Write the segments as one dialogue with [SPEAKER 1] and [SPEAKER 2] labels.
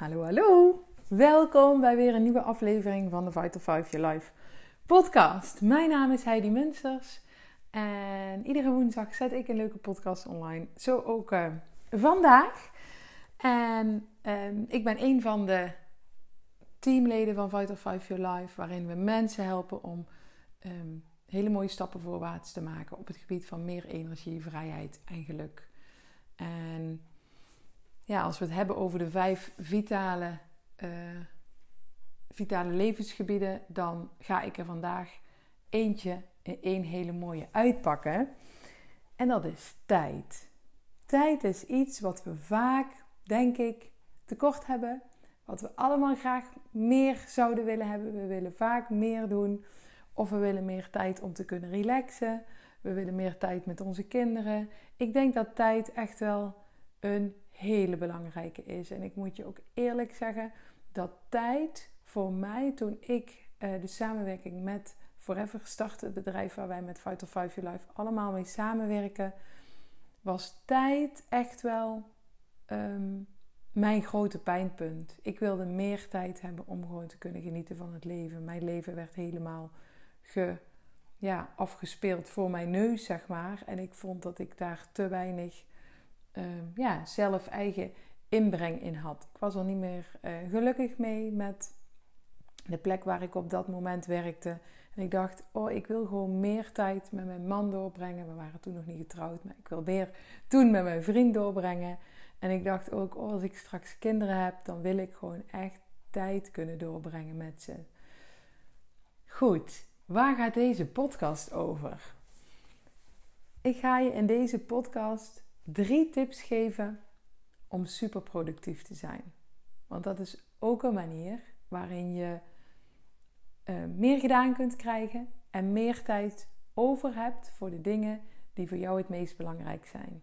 [SPEAKER 1] Hallo, hallo. Welkom bij weer een nieuwe aflevering van de Vital 5 Your Life podcast. Mijn naam is Heidi Munsters en iedere woensdag zet ik een leuke podcast online. Zo ook uh, vandaag. En um, ik ben een van de teamleden van Vital 5 Your Life, waarin we mensen helpen om um, hele mooie stappen voorwaarts te maken op het gebied van meer energie, vrijheid en geluk. En ja, als we het hebben over de vijf vitale, uh, vitale levensgebieden, dan ga ik er vandaag eentje, één hele mooie uitpakken. En dat is tijd. Tijd is iets wat we vaak, denk ik, tekort hebben. Wat we allemaal graag meer zouden willen hebben. We willen vaak meer doen. Of we willen meer tijd om te kunnen relaxen. We willen meer tijd met onze kinderen. Ik denk dat tijd echt wel een hele belangrijke is. En ik moet je ook eerlijk zeggen dat tijd voor mij, toen ik uh, de samenwerking met Forever startte, het bedrijf waar wij met Vital 5 Your Life allemaal mee samenwerken, was tijd echt wel um, mijn grote pijnpunt. Ik wilde meer tijd hebben om gewoon te kunnen genieten van het leven. Mijn leven werd helemaal ge, ja, afgespeeld voor mijn neus, zeg maar. En ik vond dat ik daar te weinig uh, ja, zelf eigen inbreng in had. Ik was er niet meer uh, gelukkig mee met de plek waar ik op dat moment werkte. En ik dacht, oh, ik wil gewoon meer tijd met mijn man doorbrengen. We waren toen nog niet getrouwd, maar ik wil meer toen met mijn vriend doorbrengen. En ik dacht ook, oh, als ik straks kinderen heb, dan wil ik gewoon echt tijd kunnen doorbrengen met ze. Goed, Waar gaat deze podcast over? Ik ga je in deze podcast drie tips geven om super productief te zijn. Want dat is ook een manier waarin je uh, meer gedaan kunt krijgen en meer tijd over hebt voor de dingen die voor jou het meest belangrijk zijn.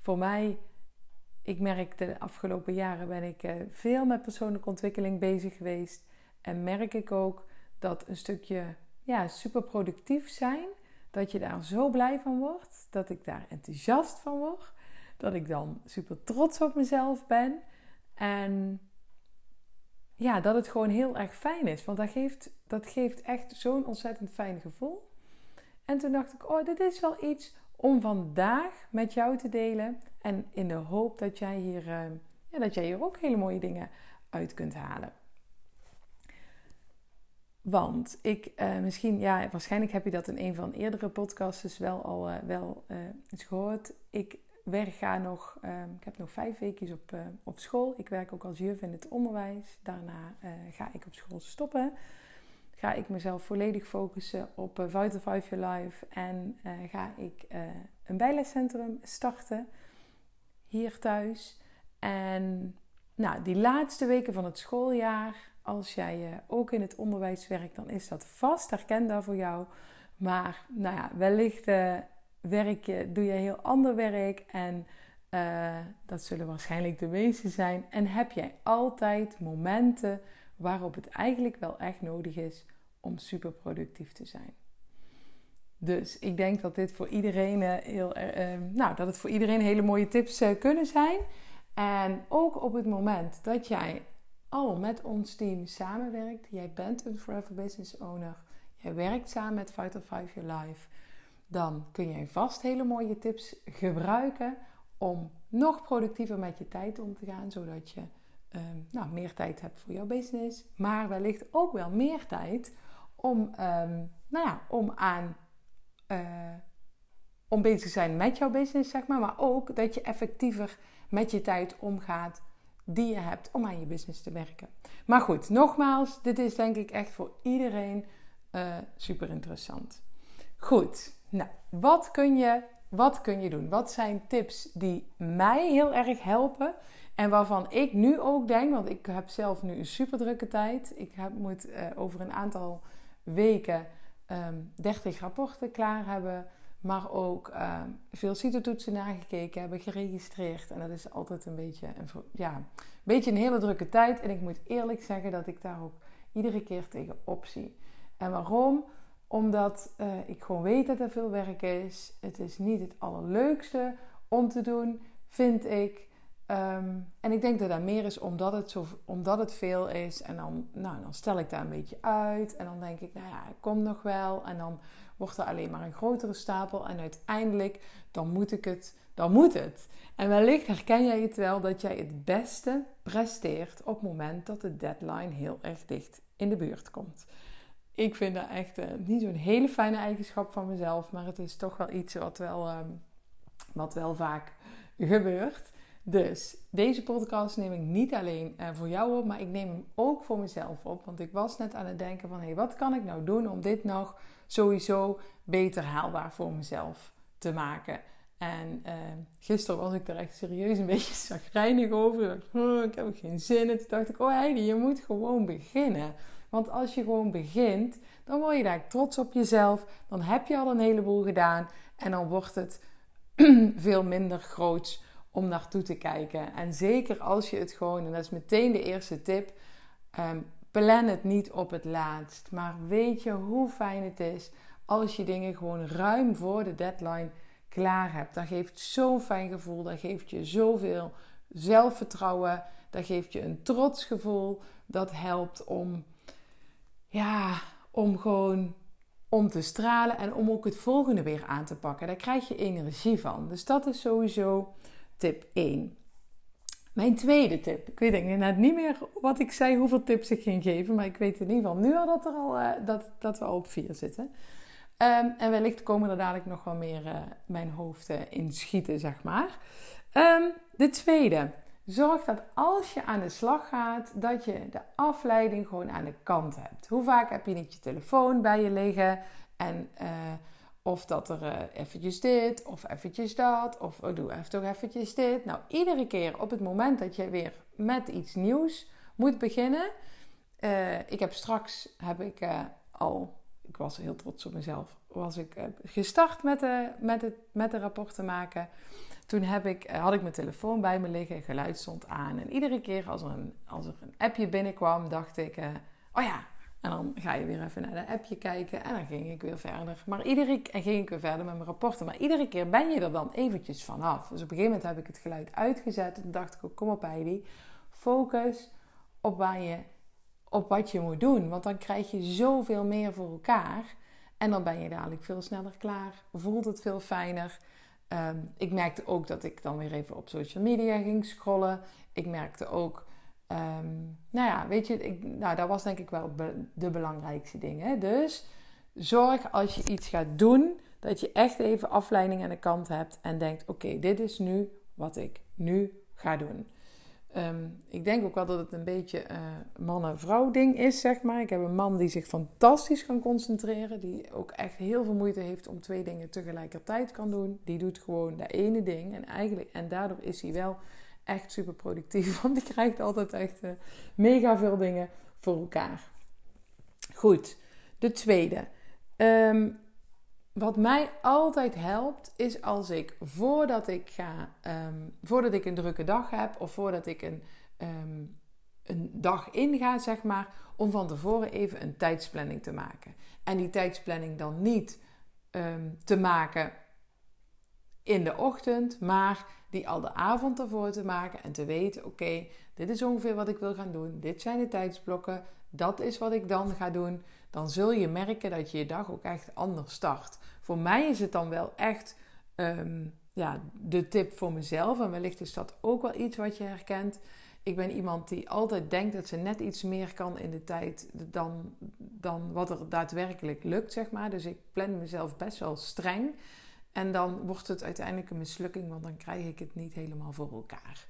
[SPEAKER 1] Voor mij, ik merk de afgelopen jaren ben ik uh, veel met persoonlijke ontwikkeling bezig geweest en merk ik ook dat een stukje ja, super productief zijn. Dat je daar zo blij van wordt. Dat ik daar enthousiast van word. Dat ik dan super trots op mezelf ben. En ja, dat het gewoon heel erg fijn is. Want dat geeft, dat geeft echt zo'n ontzettend fijn gevoel. En toen dacht ik, oh, dit is wel iets om vandaag met jou te delen. En in de hoop dat jij hier, uh, ja, dat jij hier ook hele mooie dingen uit kunt halen. Want ik, uh, misschien, ja, waarschijnlijk heb je dat in een van eerdere podcasts dus wel al uh, wel uh, eens gehoord. Ik werk, ga nog, ehm, ik heb nog vijf weken op, op school. Ik werk ook als juf in het onderwijs. Daarna ga ik op school stoppen. Ga ik mezelf volledig focussen op Vital 5 Your Life. En ga ik een bijlescentrum starten hier thuis. En nou, die laatste weken van het schooljaar als jij uh, ook in het onderwijs werkt, dan is dat vast herkenbaar voor jou. Maar nou ja, wellicht uh, werk je, doe je heel ander werk en uh, dat zullen waarschijnlijk de meeste zijn. En heb jij altijd momenten waarop het eigenlijk wel echt nodig is om super productief te zijn. Dus ik denk dat dit voor iedereen heel, nou, dat het voor iedereen hele mooie tips kunnen zijn. En ook op het moment dat jij al met ons team samenwerkt. Jij bent een Forever Business Owner. Jij werkt samen met Vital 5 Your Life. Dan kun jij vast hele mooie tips gebruiken om nog productiever met je tijd om te gaan. Zodat je um, nou, meer tijd hebt voor jouw business. Maar wellicht ook wel meer tijd om, um, nou ja, om aan... Uh, om bezig te zijn met jouw business, zeg maar. Maar ook dat je effectiever met je tijd omgaat die je hebt om aan je business te werken. Maar goed, nogmaals, dit is denk ik echt voor iedereen uh, super interessant. Goed, nou, wat kun je wat kun je doen? Wat zijn tips die mij heel erg helpen? En waarvan ik nu ook denk, want ik heb zelf nu een super drukke tijd. Ik heb, moet uh, over een aantal weken um, ehm, 30 rapporten klaar hebben. Maar ook uh, veel cytotoetsen nagekeken hebben, geregistreerd. En dat is altijd een beetje een, ja, beetje een hele drukke tijd. En ik moet eerlijk zeggen dat ik daar ook iedere keer tegen opzie. En waarom? Omdat uh, ik gewoon weet dat er veel werk is. Het is niet het allerleukste om te doen, vind ik. Um, en ik denk dat dat meer is omdat het, zo, omdat het veel is. En dan, nou, dan stel ik daar een beetje uit. En dan denk ik, nou ja, ik kom nog wel. En dan wordt er alleen maar een grotere stapel. En uiteindelijk, dan moet ik het, dan moet het. En wellicht herken jij het wel dat jij het beste presteert op het moment dat de deadline heel erg dicht in de buurt komt. Ik vind dat echt uh, niet zo'n hele fijne eigenschap van mezelf, maar het is toch wel iets wat wel, um, wat wel vaak gebeurt. Dus deze podcast neem ik niet alleen uh, voor jou op, maar ik neem hem ook voor mezelf op. Want ik was net aan het denken van, hé, wat kan ik nou doen om dit nog sowieso beter haalbaar voor mezelf te maken? En uh, gisteren was ik daar echt serieus een beetje zagrijnig over. Ik, oh, ik heb geen zin. En toen dacht ik, oh Heidi, je moet gewoon beginnen. Want als je gewoon begint, dan word je daar trots op jezelf. Dan heb je al een heleboel gedaan. En dan wordt het veel minder groots om naartoe te kijken. En zeker als je het gewoon, en dat is meteen de eerste tip, um, plan het niet op het laatst. Maar weet je hoe fijn het is als je dingen gewoon ruim voor de deadline klaar hebt. Dat geeft zo'n fijn gevoel, dat geeft je zoveel zelfvertrouwen, dat geeft je een trots gevoel. Dat helpt om, ja, om gewoon om te stralen en om ook het volgende weer aan te pakken. Daar krijg je energie van. Dus dat is sowieso tip 1. Mijn tweede tip. Ik weet net niet meer wat ik zei, hoeveel tips ik ging geven. Maar ik weet in ieder geval nu al dat, er al, uh, dat, dat we al op 4 zitten. Um, en wellicht komen er dadelijk nog wel meer uh, mijn hoofd uh, in schieten, zeg maar. Um, de tweede. Zorg dat als je aan de slag gaat, dat je de afleiding gewoon aan de kant hebt. Hoe vaak heb je niet je telefoon bij je liggen en of dat er uh, eventjes dit, of eventjes dat, of oh, doe even toch eventjes dit. Nou, iedere keer op het moment dat je weer met iets nieuws moet beginnen. Uh, ik heb straks, heb ik uh, al, ik was heel trots op mezelf, was ik gestart met de, met, het, met de rapporten maken. Toen heb ik, had ik mijn telefoon bij me liggen, geluid stond aan. En iedere keer als er een, als er een appje binnenkwam, dacht ik, oh ja, en dan ga je weer even naar de appje kijken en dan ging ik weer verder. Maar iedere en ging ik weer verder met mijn rapporten. Maar iedere keer ben je er dan eventjes vanaf. Dus op een gegeven moment heb ik het geluid uitgezet. En dacht ik ook, kom op Heidi, focus op, waar je, op wat je moet doen. Want dan krijg je zoveel meer voor elkaar. En dan ben je dadelijk veel sneller klaar. Voelt het veel fijner. Ehm, ik merkte ook dat ik dan weer even op social media ging scrollen. Ik merkte ook Um, nou ja, weet je, ik, nou, dat was denk ik wel de belangrijkste ding. Dus zorg als je iets gaat doen, dat je echt even afleiding aan de kant hebt en denkt: oké, dit is nu wat ik nu ga doen. Um, ik denk ook wel dat het een beetje uh, man-vrouw ding is, zeg maar. Ik heb een man die zich fantastisch kan concentreren, die ook echt heel veel moeite heeft om twee dingen tegelijkertijd kan doen. Die doet gewoon dat ene ding en eigenlijk en daardoor is hij wel echt super productief. Want die krijgt altijd echt uh, mega veel dingen voor elkaar. Goed, de tweede. Um, wat mij altijd helpt, is als ik voordat ik ga, um, voordat ik een drukke dag heb, of voordat ik een, um, een dag inga, zeg maar, om van tevoren even een tijdsplanning te maken. En die tijdsplanning dan niet te maken in de ochtend, maar die al de avond ervoor te maken en te weten: oké, dit is ongeveer wat ik wil gaan doen, dit zijn de tijdsblokken, dat is wat ik dan ga doen. Dan zul je merken dat je je dag ook echt anders start. Voor mij is het dan wel echt ehm, ja, de tip voor mezelf, en wellicht is dat ook wel iets wat je herkent. Ik ben iemand die altijd denkt dat ze net iets meer kan in de tijd dan, dan wat er daadwerkelijk lukt, zeg maar. Dus ik plan mezelf best wel streng. En dan wordt het uiteindelijk een mislukking, want dan krijg ik het niet helemaal voor elkaar.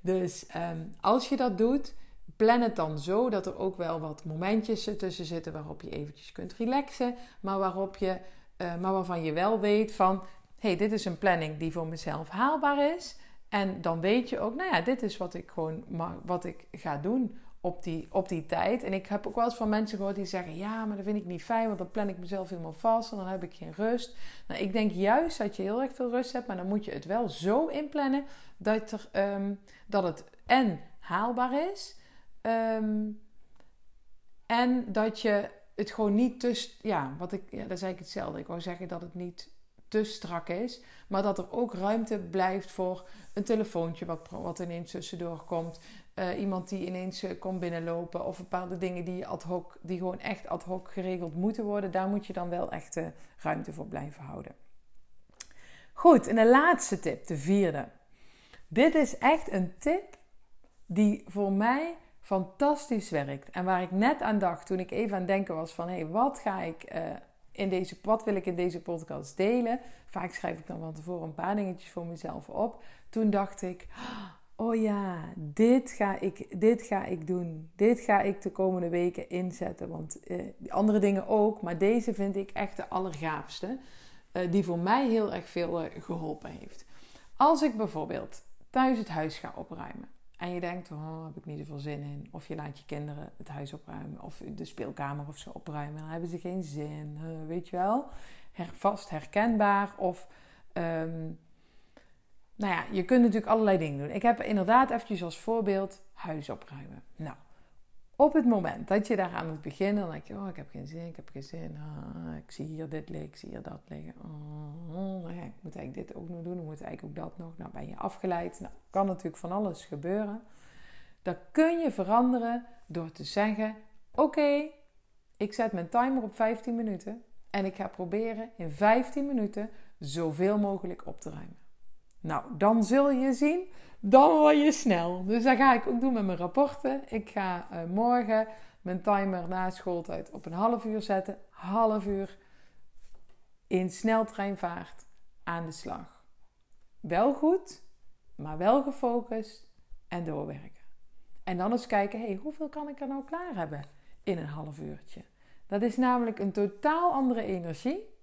[SPEAKER 1] Dus ehm, als je dat doet, plan het dan zo dat er ook wel wat momentjes tussen zitten waarop je eventjes kunt relaxen, maar, waarop je, uh, maar waarvan je wel weet van hey, dit is een planning die voor mezelf haalbaar is. En dan weet je ook, nou ja, dit is wat ik gewoon wat ik ga doen op die, op die tijd. En ik heb ook wel eens van mensen gehoord die zeggen: Ja, maar dat vind ik niet fijn, want dan plan ik mezelf helemaal vast en dan heb ik geen rust. Nou, ik denk juist dat je heel erg veel rust hebt, maar dan moet je het wel zo inplannen dat, er, ehm, dat het en haalbaar is. Ehm, en dat je het gewoon niet te. Ja, wat ik, ja, dat zei ik hetzelfde. Ik wou zeggen dat het niet te strak is. Maar dat er ook ruimte blijft voor een telefoontje wat, wat ineens tussendoor komt. Uh, iemand die ineens uh, komt binnenlopen. Of bepaalde dingen die, ad hoc, die gewoon echt ad hoc geregeld moeten worden. Daar moet je dan wel echt uh, ruimte voor blijven houden. Goed, en de laatste tip, de vierde. Dit is echt een tip die voor mij fantastisch werkt. En waar ik net aan dacht toen ik even aan denken was van... hé, hey, wat ga ik in deze, wat wil ik in deze podcast delen? Vaak schrijf ik dan van tevoren een paar dingetjes voor mezelf op. Toen dacht ik, oh ja, dit ga ik, dit ga ik doen. Dit ga ik de komende weken inzetten. Want die andere dingen ook, maar deze vind ik echt de allergaafste. Uh, die voor mij heel erg veel uh, geholpen heeft. Als ik bijvoorbeeld thuis het huis ga opruimen. En je denkt, oh, heb ik niet zoveel zin in. Of je laat je kinderen het huis opruimen. Of de speelkamer of zo opruimen. Dan hebben ze geen zin. weet je wel. Her, vast herkenbaar. Of, um, nou ja, je kunt natuurlijk allerlei dingen doen. Ik heb inderdaad eventjes als voorbeeld huis opruimen. Nou, op het moment dat je daar aan moet beginnen, dan denk je, oh, ik heb geen zin, ik heb geen zin. Ah, ik zie hier dit liggen, ik zie hier dat liggen. Oh, oh ik moet eigenlijk dit ook nog doen, ik moet eigenlijk ook dat nog. Nou, ben je afgeleid. Nou, kan natuurlijk van alles gebeuren. Dat kun je veranderen door te zeggen, oké, ik zet mijn timer op 15 minuten. En ik ga proberen in 15 minuten zoveel mogelijk op te ruimen. Nou, dan zul je zien, dan word je snel. Dus dat ga ik ook doen met mijn rapporten. Ik ga uh, morgen mijn timer na schooltijd op een half uur zetten. Half uur in sneltreinvaart aan de slag. Wel goed, maar wel gefocust en doorwerken. En dan eens kijken, hey, hoeveel kan ik er nou klaar hebben in een half uurtje? Dat is namelijk een totaal andere energie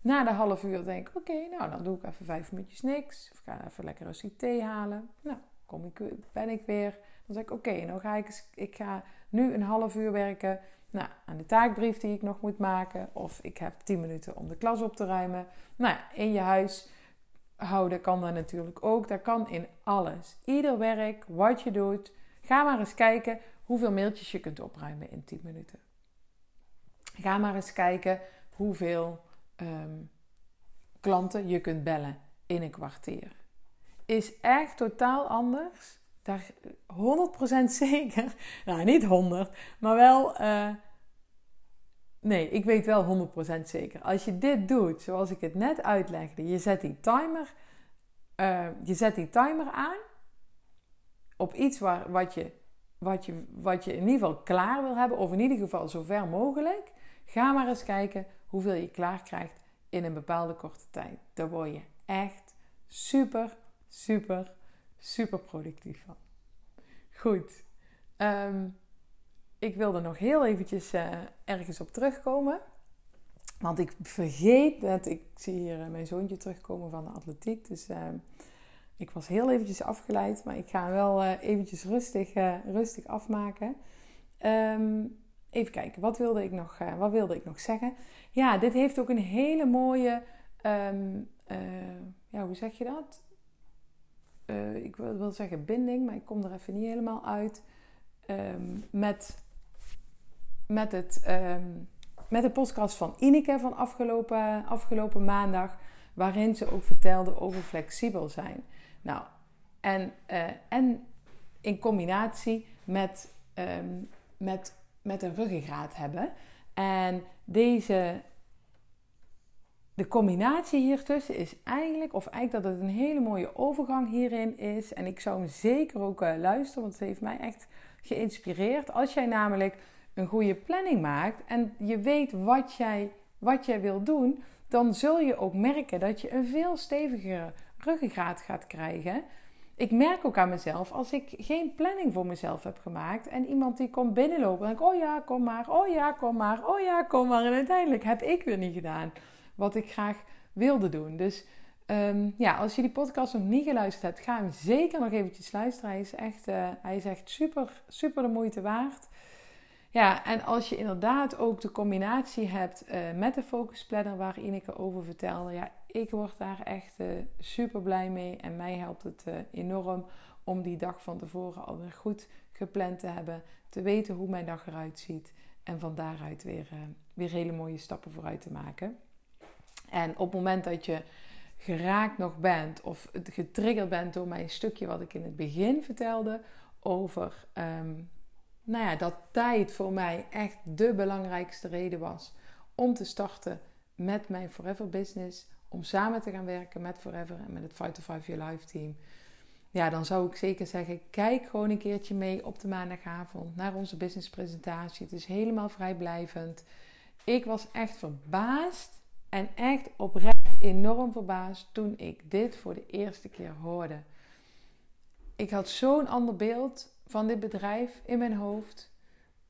[SPEAKER 1] na de half uur denk ik, oké, nou dan doe ik even vijf minuutjes niks. Of ga even lekker een thee halen. Nou, kom ik, ben ik weer. Dan zeg ik, oké, nou ga ik, ik ga nu een half uur werken nou, aan de taakbrief die ik nog moet maken. Of ik heb tien minuten om de klas op te ruimen. Nou, in je huis houden kan dat natuurlijk ook. Dat kan in alles. Ieder werk, wat je doet. Ga maar eens kijken hoeveel mailtjes je kunt opruimen in 10 minuten. Ga maar eens kijken hoeveel um, klanten je kunt bellen in een kwartier. Is echt totaal anders. Daar 100% zeker. Nou, niet 100, maar wel. Uh, nee, ik weet wel 100% zeker. Als je dit doet, zoals ik het net uitlegde, je zet die timer, uh, je zet die timer aan op iets waar, wat, je, wat, je, wat je in ieder geval klaar wil hebben, of in ieder geval zo ver mogelijk. Ga maar eens kijken hoeveel je klaar krijgt in een bepaalde korte tijd. Daar word je echt super, super, super productief van. Goed. Um, ik wilde nog heel eventjes uh, ergens op terugkomen. Want ik vergeet dat ik zie hier uh, mijn zoontje terugkomen van de atletiek. Dus uh, ik was heel eventjes afgeleid. Maar ik ga hem wel eventjes rustig, rustig afmaken. Um, Even kijken, wat wilde ik nog, uh, wat wilde ik nog zeggen? Ja, dit heeft ook een hele mooie, um, uh, ja, hoe zeg je dat? Uh, ik wil, wil, zeggen binding, maar ik kom er even niet helemaal uit. Um, met, met, het, um, met de podcast van Ineke van afgelopen, afgelopen maandag, waarin ze ook vertelde over flexibel zijn. Nou, en, en in combinatie met, met met een ruggengraat hebben. En deze, de combinatie hiertussen is eigenlijk, of eigenlijk dat het een hele mooie overgang hierin is. En ik zou hem zeker ook uh, luisteren, want het heeft mij echt geïnspireerd. Als jij namelijk een goede planning maakt en je weet wat jij, wat jij wil doen, dan zul je ook merken dat je een veel stevigere ruggengraat gaat krijgen ik merk ook aan mezelf, als ik geen planning voor mezelf heb gemaakt en iemand die komt binnenlopen, dan denk ik, oh ja, kom maar, oh ja, kom maar, oh ja, kom maar. En uiteindelijk heb ik weer niet gedaan wat ik graag wilde doen. Dus Ehm, ja, als je die podcast nog niet geluisterd hebt, ga hem zeker nog eventjes luisteren. Hij is echt, uh, hij is echt super, super de moeite waard. Ja, en als je inderdaad ook de combinatie hebt uh, met de focus planner waar Ineke over vertelde. Ja, ik word daar echt uh, super blij mee. En mij helpt het enorm om die dag van tevoren alweer goed gepland te hebben. Te weten hoe mijn dag eruit ziet. En van daaruit weer, weer hele mooie stappen vooruit te maken. En op het moment dat je geraakt nog bent of getriggerd bent door mijn stukje wat ik in het begin vertelde over ehm, nou ja, dat tijd voor mij echt de belangrijkste reden was om te starten met mijn Forever Business, om samen te gaan werken met Forever en met het Fight to Five Your Life team. Ja, dan zou ik zeker zeggen: kijk gewoon een keertje mee op de maandagavond naar onze businesspresentatie. Het is helemaal vrijblijvend. Ik was echt verbaasd en echt oprecht enorm verbaasd toen ik dit voor de eerste keer hoorde. Ik had zo'n ander beeld van dit bedrijf in mijn hoofd.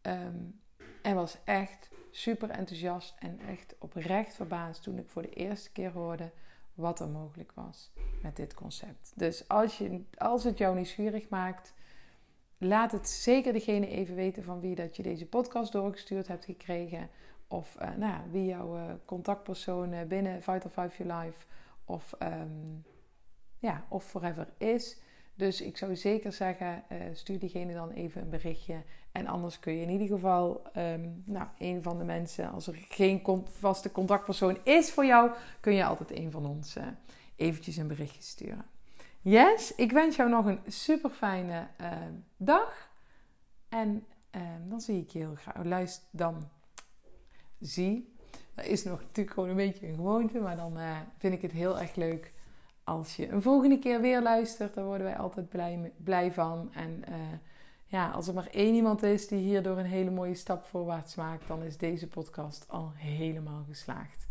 [SPEAKER 1] Um, en was echt super enthousiast en echt oprecht verbaasd toen ik voor de eerste keer hoorde wat er mogelijk was met dit concept. Dus als, je, als het jou nieuwsgierig maakt, laat het zeker degene even weten van wie dat je deze podcast doorgestuurd hebt gekregen. Of uh, nou wie jouw uh, contactpersoon binnen Vital Five Your Life of, um, ja, of Forever is. Dus ik zou zeker zeggen, stuur diegene dan even een berichtje. En anders kun je in ieder geval um, nou, een van de mensen, als er geen vaste contactpersoon is voor jou, kun je altijd een van ons eventjes een berichtje sturen. Yes, ik wens jou nog een super fijne dag. En ehm, dan zie ik je heel graag. Luister dan zie. Dat is nog natuurlijk gewoon een beetje een gewoonte, maar dan uh, vind ik het heel erg leuk als je een volgende keer weer luistert. Daar worden wij altijd blij, blij van. En uh, ja, als er maar één iemand is die hierdoor een hele mooie stap voorwaarts maakt, dan is deze podcast al helemaal geslaagd.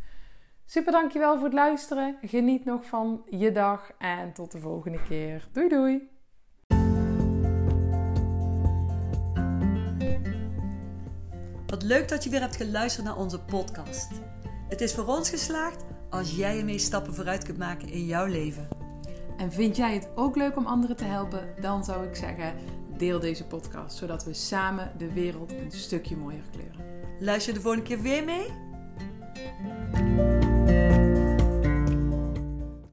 [SPEAKER 1] Super dankjewel voor het luisteren. Geniet nog van je dag en tot de volgende keer. Doei doei!
[SPEAKER 2] Wat leuk dat je weer hebt geluisterd naar onze podcast. Het is voor ons geslaagd als jij ermee stappen vooruit kunt maken in jouw leven.
[SPEAKER 1] En vind jij het ook leuk om anderen te helpen? Dan zou ik zeggen, deel deze podcast, zodat we samen de wereld een stukje mooier kleuren.
[SPEAKER 2] Luister de volgende keer weer mee?